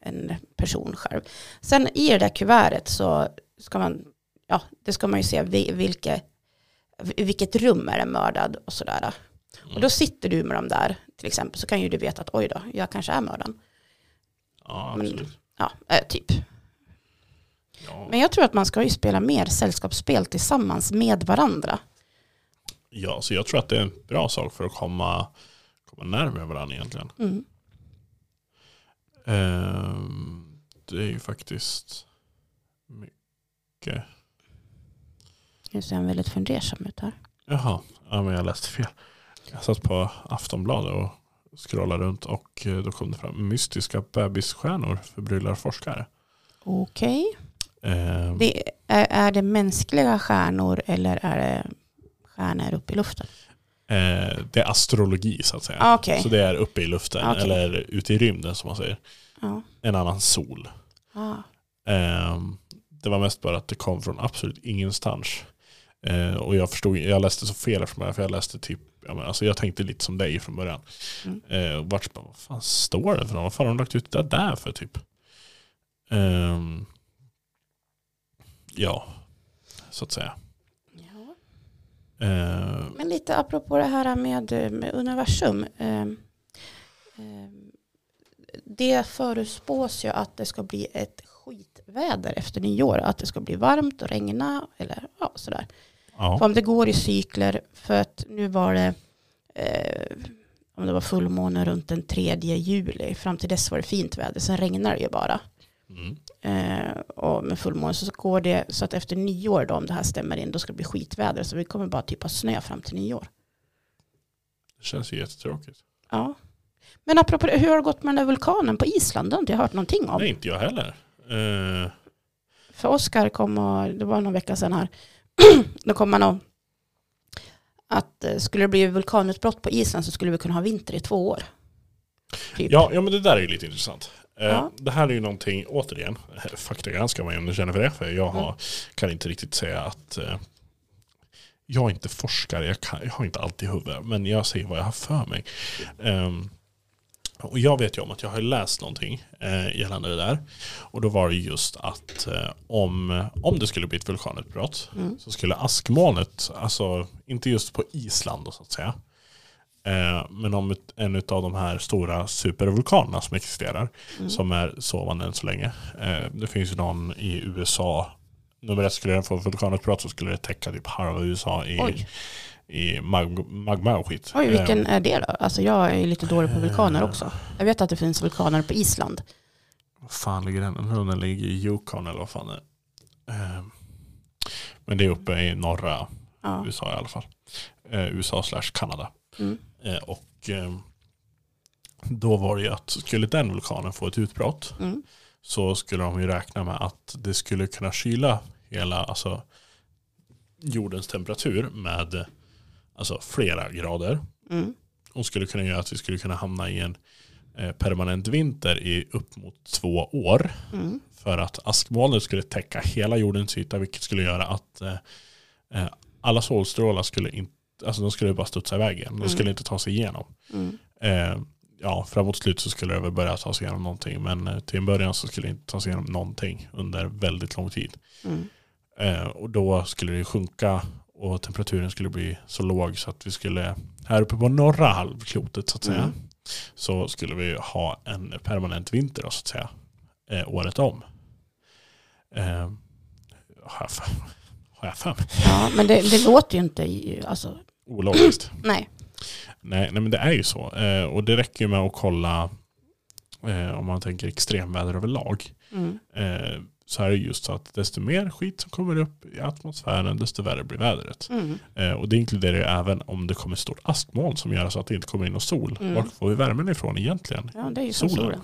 en person själv. Sen i det där kuvertet så ska man, ja, det ska man ju se vi- vilka, i vilket rum är den mördad och sådär. Och då sitter du med dem där till exempel så kan ju du veta att oj då, jag kanske är mördaren. Ja, Men- absolut. Ja, eh, typ. Ja, Men jag tror att man ska ju spela mer sällskapsspel tillsammans med varandra. ja, så jag tror att det är en bra sak för att komma, komma närmare varandra egentligen. Mm. Ehm, det är ju faktiskt mycket. Nu ser han väldigt fundersam ut här. Jaha, ja, men jag läste fel. Jag satt på Aftonbladet och scrollade runt och eh, då kom det fram mystiska bebisstjärnor förbryllar forskare. Okej. Ehm, Det är, är det mänskliga stjärnor eller är det stjärnor uppe i luften? eh, det är astrologi så att säga. Ah, Okej. Så det är uppe i luften Okej. eller ute i rymden som man säger. Ja. En annan sol. Ah. Ehm, det var mest bara att det kom från absolut ingenstans. Eh, och jag förstod, jag läste så fel från början för jag läste typ, ja, men, alltså jag tänkte lite som dig från början. Mm. Eh, och vart vad fan står det för något? Vad fan har de lagt ut det där för typ? Ehm, ja, så att säga. Ja. Eh, Men lite apropå det här med, med universum. Eh, eh, det förutspås ju att det ska bli ett skitväder efter nyår. Att det ska bli varmt och regna eller ja, sådär. Ja. För om det går i cykler, för att nu var det, eh, om det var fullmåne runt den 3 juli, fram till dess var det fint väder, sen regnar det ju bara. Mm. Eh, och med fullmåne så går det så att efter nyår då, om det här stämmer in, då ska det bli skitväder. Så vi kommer bara typ ha snö fram till nyår. Det känns ju jättetråkigt. Ja. Men apropå hur har det gått med den där vulkanen på Island? Det har inte jag hört någonting om. Nej, inte jag heller. Eh, För Oskar kom och, det var någon vecka sedan här, då kom han och att eh, skulle det bli vulkanutbrott på Island så skulle vi kunna ha vinter i två år. Typ. ja, ja, men det där är ju lite intressant. Eh, Ja. Det här är ju någonting, återigen, faktagranska mig om du känner för det. För jag har, Mm. kan inte riktigt säga att eh, jag är inte forskare, jag, kan, jag har inte alltid huvud, men jag säger vad jag har för mig. Ehm, och jag vet ju om att jag har läst någonting eh, gällande det där. Och då var det just att eh, om, om det skulle bli ett vulkanutbrott Mm. så skulle askmolnet, alltså inte just på Island då, så att säga, eh, men om ett, en av de här stora supervulkanerna som existerar, Mm. som är sovande än så länge. Eh, det finns ju någon i USA, nummer ett skulle den få vulkanutbrott så skulle det täcka typ halva USA i, Oj. I mag, magma och skit. Oj, vilken Eh, är det då? Alltså jag är lite dålig på vulkaner också. Jag vet att det finns vulkaner på Island. vad fan ligger den? Den ligger i Yukon eller vad fan det är. Eh, men det är uppe i norra Ja. USA i alla fall. Eh, USA slash Kanada. Mm. Och då var det ju att skulle den vulkanen få ett utbrott Mm. så skulle de ju räkna med att det skulle kunna kyla hela alltså, jordens temperatur med alltså, flera grader. Mm. Och skulle kunna göra att vi skulle kunna hamna i en eh, permanent vinter i upp mot två år. Mm. För att askmolnet skulle täcka hela jordens yta vilket skulle göra att eh, eh, alla solstrålar skulle inte, alltså de skulle bara studsa iväg igen. De Mm. skulle inte ta sig igenom. Mm. Eh, ja, framåt slut så skulle det väl börja ta sig igenom någonting. Men eh, till en början så skulle det inte ta sig igenom någonting under väldigt lång tid. Mm. Eh, och då skulle det sjunka och temperaturen skulle bli så låg så att vi skulle, här uppe på norra halvklotet så att säga, Mm. så skulle vi ha en permanent vinter då, så att säga, eh, året om. Eh, har jag för, mig? Ja, men det, det låter ju inte, alltså, Ologiskt. nej. Nej, nej men det är ju så. Eh, och det räcker ju med att kolla eh, om man tänker extremväder överlag. Mm. Eh, så är det just så att desto mer skit som kommer upp i atmosfären desto värre blir vädret. Mm. Eh, och det inkluderar ju även om det kommer ett stort askmoln som gör så att det inte kommer in någon sol. Mm. Var får vi värmen ifrån egentligen? Ja, det är ju Solen. solen.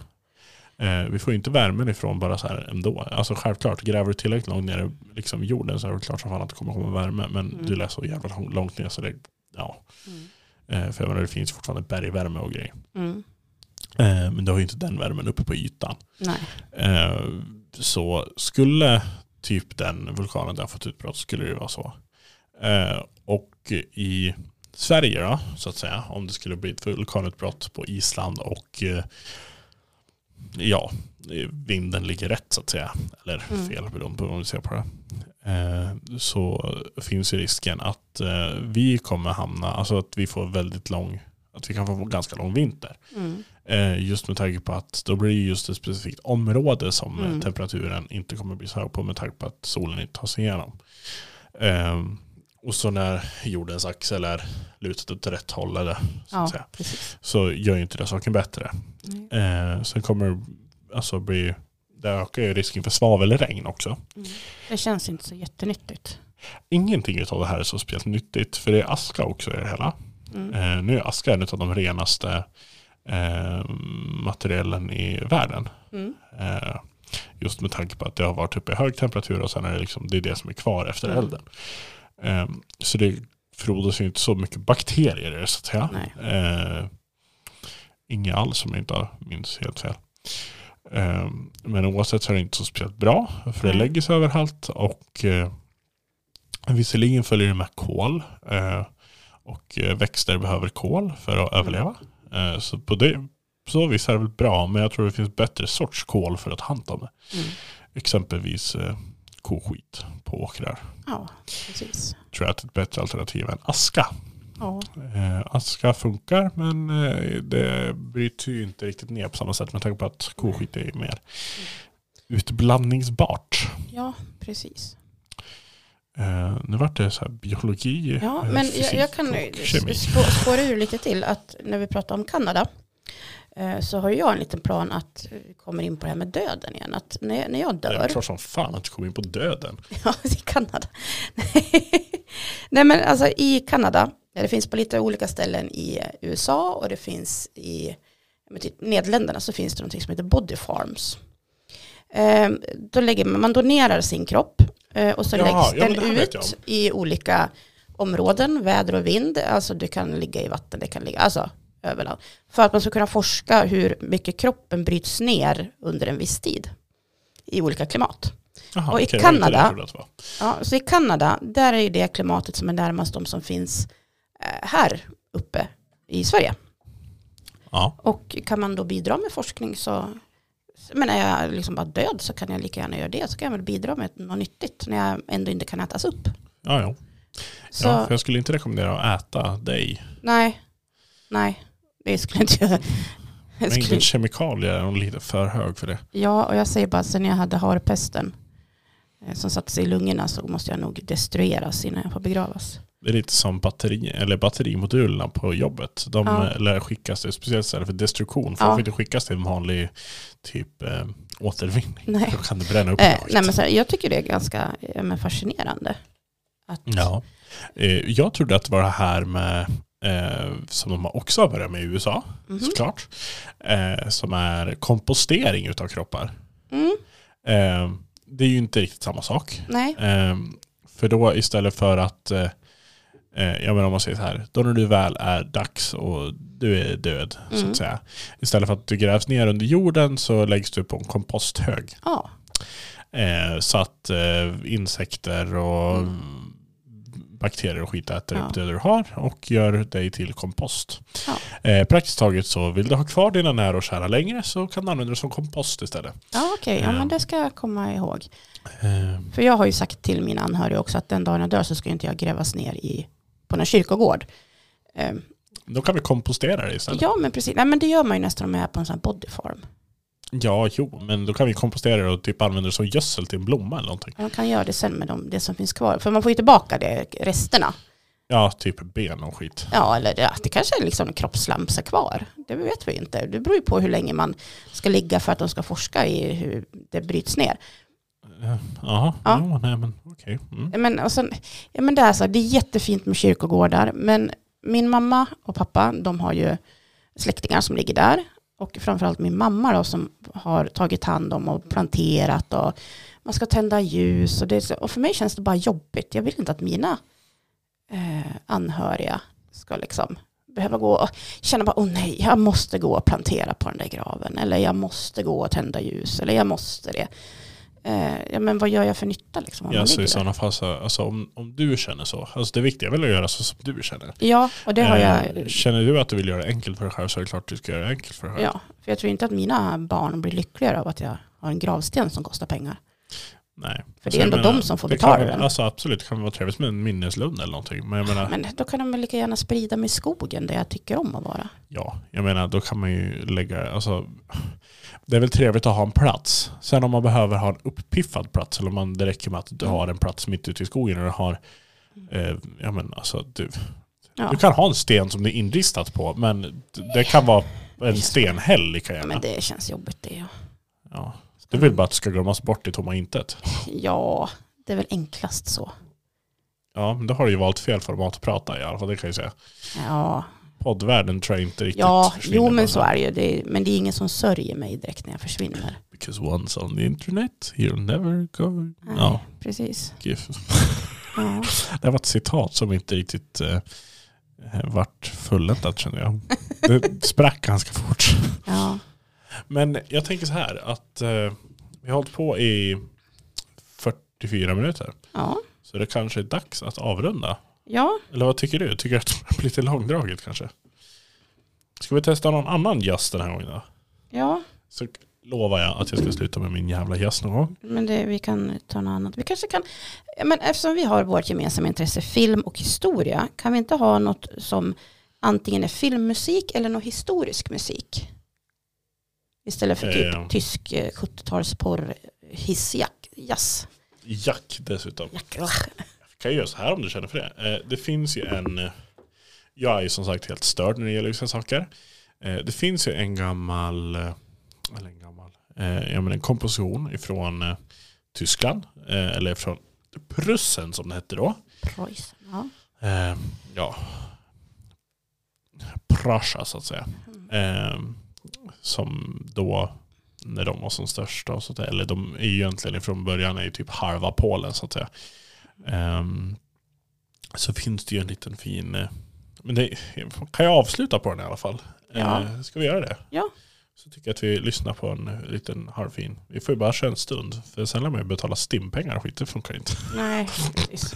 Eh, vi får ju inte värmen ifrån bara så här ändå. Alltså självklart, gräver du tillräckligt långt ner i liksom jorden så är det klart som fan att det kommer komma värme. Men Mm. du lär så jävla lång- långt ner så det, ja. Mm. Eh, för jag menar, det finns fortfarande bergvärme och grejer. Mm. Eh, men du har ju inte den värmen uppe på ytan. Nej. Så skulle typ den vulkanen där fått utbrott skulle det vara så. Eh, och i Sverige då, så att säga, om det skulle bli ett vulkanutbrott på Island och eh, ja, vinden ligger rätt så att säga, eller Mm. fel beroende på hur man ser på det, eh, så finns ju risken att vi kommer hamna, alltså att vi får väldigt lång, att vi kan få en ganska lång vinter. Mm. Eh, just med tanke på att då blir det just ett specifikt område som Mm. temperaturen inte kommer bli så hög på med tanke på att solen inte tar sig igenom. Eh, och så när jordens axel är lutad åt rätt håll eller, så, Ja, säga, så gör ju inte det saken bättre. Nej. Eh, sen kommer alltså bli, det ökar ju risken för svavelregn också. Mm. Det känns inte så jättenyttigt. Ingenting av det här är så speciellt nyttigt för det är aska också i det hela. Mm. Eh, nu är aska en av de renaste eh, materialen i världen. Mm. Eh, just med tanke på att det har varit uppe i hög temperatur och sen är det, liksom, det är det som är kvar efter Mm. elden. Eh, så det frodas ju inte så mycket bakterier i det så att säga. Eh, inga alls om jag inte minns helt fel. Men oavsett så är det inte så speciellt bra för det lägger sig överallt och eh, visserligen följer det med kol och eh, växter behöver kol för att överleva. Eh, så på det så vis är det väl bra men jag tror det finns bättre sorts kol för att hanta med. Mm. Exempelvis eh, koskit på åkrar. Ja, precis. Tror jag att det är ett bättre alternativ än aska. Ja, Eh, aska funkar men eh, det bryts ju inte riktigt ner på samma sätt med tanke på att koskit är mer utblandningsbart. ja precis. Eh, nu vart det så här biologi, Ja, eh, men jag, fysik jag kan och kemi. spå- spåra ur lite till att när vi pratar om Kanada eh, så har jag en liten plan att vi kommer in på det här med döden igen. Att när, när jag Det är dör, klart som fan att du kom in på döden. ja i Kanada. Nej men alltså i Kanada, det finns på lite olika ställen i USA och det finns i Nederländerna så finns det något som heter body farms. Eh, då lägger man, man donerar sin kropp och så Jaha, läggs den ut i olika områden, väder och vind. Alltså det kan ligga i vatten, det kan ligga, alltså överallt. För att man ska kunna forska hur mycket kroppen bryts ner under en viss tid i olika klimat. Jaha, Och i okej, Kanada-. Ja, så i Kanada, där är det klimatet som är närmast de som finns eh, här uppe i Sverige. Ja, Och kan man då bidra med forskning så, men är jag liksom bara död så kan jag lika gärna göra det. Så kan jag väl bidra med något nyttigt när jag ändå inte kan ätas upp. ja, ja. Så ja för jag skulle inte rekommendera att äta dig. nej, nej, det skulle inte jag. Mängden skulle, kemikalier är nog lite för hög för det. ja, och jag säger bara sen jag hade harpesten eh, som satte sig i lungorna så måste jag nog destrueras innan jag får begravas. Det är lite som batteri, eller batterimodulerna på jobbet. De Ja. ja. lär skickas till speciellt ställe för destruktion. För Ja. de får inte skickas till en vanlig typ eh, återvinning. Nej. Då kan det bränna upp Eh, nej men så här, jag tycker det är ganska eh, men fascinerande. Att, Ja. Eh, jag trodde att det var det här med, eh, som de också har börjat med i USA, Mhm. såklart, eh, som är kompostering utav kroppar. Mm, Eh, det är ju inte riktigt samma sak. nej, Eh, för då istället för att, eh, eh, jag menar om man säger så här, då när du väl är dags och du är död så Mm. att säga. Istället för att du grävs ner under jorden så läggs du på en komposthög. ja, Eh, så att eh, insekter och Mm. bakterier och skit äter Ja. upp det du har och gör dig till kompost. Ja. Eh, praktiskt taget så vill du ha kvar dina nära och kära längre så kan du använda det som kompost istället. ja okej, ja Eh. men det ska jag komma ihåg. Eh, För jag har ju sagt till mina anhöriga också att den dagen jag dör så ska inte jag grävas ner i, på någon kyrkogård. Eh, då kan vi kompostera det istället. ja men precis, nej men det gör man ju nästan om man är på en sån här body farm. Ja, jo, men då kan vi kompostera det och typ använda det som gödsel till en blomma eller någonting. Man kan göra det sen med de, det som finns kvar. För man får ju tillbaka det, resterna. Ja, typ ben och skit. Ja, eller det, det kanske är liksom en kroppslamsa kvar. Det vet vi inte. Det beror ju på hur länge man ska ligga för att de ska forska i hur det bryts ner. Jaha, Ja. ja. nej men okej. Mm. Men, och sen, ja, men det, är så, det är jättefint med kyrkogårdar, men min mamma och pappa, de har ju släktingar som ligger där. Och framförallt min mamma då, som har tagit hand om och planterat och man ska tända ljus. Och, det, och för mig känns det bara jobbigt. Jag vill inte att mina eh, anhöriga ska liksom behöva gå och känna bara, åh nej, jag måste gå och plantera på den där graven. Eller jag måste gå och tända ljus. Eller jag måste det. Eh, ja, men vad gör jag för nytta liksom? om Ja, så i sådana fall, så, alltså, om, om du känner så, alltså det viktiga är väl att göra så som du känner. Ja, och det har Eh, jag. Känner du att du vill göra det enkelt för dig själv så är det klart att du ska göra det enkelt för dig själv. Ja, för jag tror inte att mina barn blir lyckligare av att jag har en gravsten som kostar pengar. Nej. För det är ändå menar, de som får betala den. Alltså absolut, det kan vara trevligt med en minneslund eller någonting. Men jag menar, Men då kan de väl lika gärna sprida mig i skogen där jag tycker om att vara. ja, jag menar då kan man ju lägga, alltså det är väl trevligt att ha en plats. Sen om man behöver ha en uppiffad plats eller om man, det räcker med att du Mm. har en plats mitt ute i skogen och du har, eh, ja men alltså du, Ja. du kan ha en sten som det är inristat på men det kan vara en stenhäll lika gärna. men det känns jobbigt det. Ja. Ja. Du vill bara att det ska glömmas bort i tomma intet. ja, det är väl enklast så. Ja, men då har du ju valt fel format att prata i alla fall, det kan jag säga. Ja, Poddvärlden tror jag inte riktigt ja jo men så är det ju. Det är, men det är ingen som sörjer mig direkt när jag försvinner. Because once on the internet, you'll never go... Nej, Ja, precis. Ja. det var ett citat som inte riktigt eh, vart fulländat känner jag. Det sprack ganska fort. ja. Men jag tänker så här att eh, vi har hållit på i 44 minuter. ja. Så det kanske är dags att avrunda. Ja, Eller vad tycker du? Tycker du att det blir lite långdraget kanske? Ska vi testa någon annan jazz den här gången då? ja. Så lovar jag att jag ska sluta med min jävla gäst någon gång. Men det, vi kan ta något annat. Vi kanske kan, men eftersom vi har vårt gemensamma intresse film och historia, kan vi inte ha något som antingen är filmmusik eller något historisk musik? Istället för typ Eh. tysk eh, 70-talsporr, hissjack, jazz. Jack dessutom. Jack. Jag kan göra så här om du känner för det. Eh, Det finns ju en, eh, jag är ju som sagt helt störd när det gäller vissa saker. Eh, Det finns ju en gammal, eller en gammal, eh, ja men en komposition ifrån Tyskland, eller från Prussen som det hette då. Preussen, ja. Ja, Prussia så att säga. Eh, som då, när de var som största, och så där, eller de är ju egentligen från början är ju typ halva Polen så att säga. Eh, så finns det ju en liten fin, eh, men det, kan jag avsluta på den i alla fall? Ja. Eh, ska vi göra det? Ja. Så tycker jag att vi lyssnar på en eh, liten halvfin. Vi får ju bara köra en stund. För sen lär man ju betala stimpengar och skit, det funkar inte. Nej.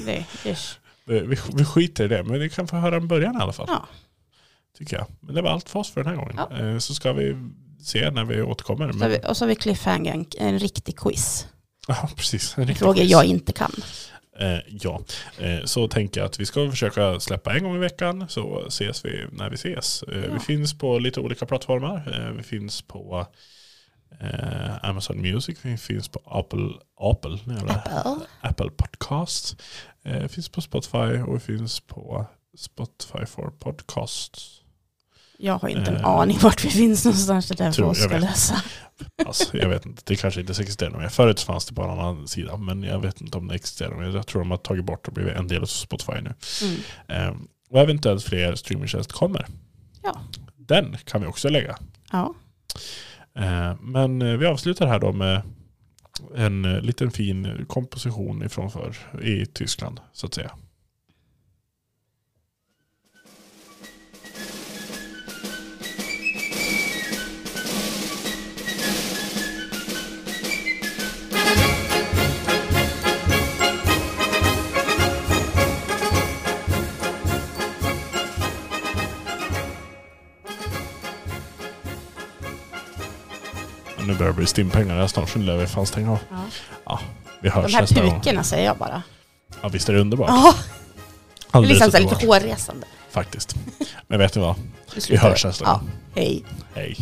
Det, ish. Vi, vi, skiter i det, men vi kan få höra en början i alla fall. Ja. Tycker jag. Men det var allt för oss för den här gången. Ja. Eh, Så ska vi se när vi återkommer. Så vi, och så har vi cliffhanger, en, en riktig quiz. ja, precis. En riktig Frågor quiz. jag inte kan. Eh, ja, eh, så tänker jag att vi ska försöka släppa en gång i veckan så ses vi när vi ses. Eh, Ja. Vi finns på lite olika plattformar. Eh, vi finns på eh, Amazon Music, vi finns på Apple, Apple, Apple. Apple Podcast. Eh, vi finns på Spotify och vi finns på Spotify for Podcasts. Jag har inte en Eh, aning vart vi finns någonstans. Det där tror- jag vet. lösa. Alltså, jag vet inte, det kanske inte existerar mer. Förut fanns det på en annan sida, men jag vet inte om det existerar mer. Jag tror de har tagit bort och blivit en del av Spotify nu. Mm. Eh, och eventuellt fler streamingtjänster kommer. Ja. Den kan vi också lägga. Ja. Eh, men vi avslutar här då med en eh, liten fin komposition ifrån för i Tyskland så att säga. Nu börjar det bli stimpengar här snart så nu lär vi fan stänga av. Ja. Vi hörs De här nästa gång. pukorna säger jag bara. Ja, visst är det underbart? Ja, det är Alldeles liksom så här underbart, lite hårresande. Faktiskt. Men vet ni vad? Vi Vi slutar. hörs nästa Ja, gång. hej. Hej.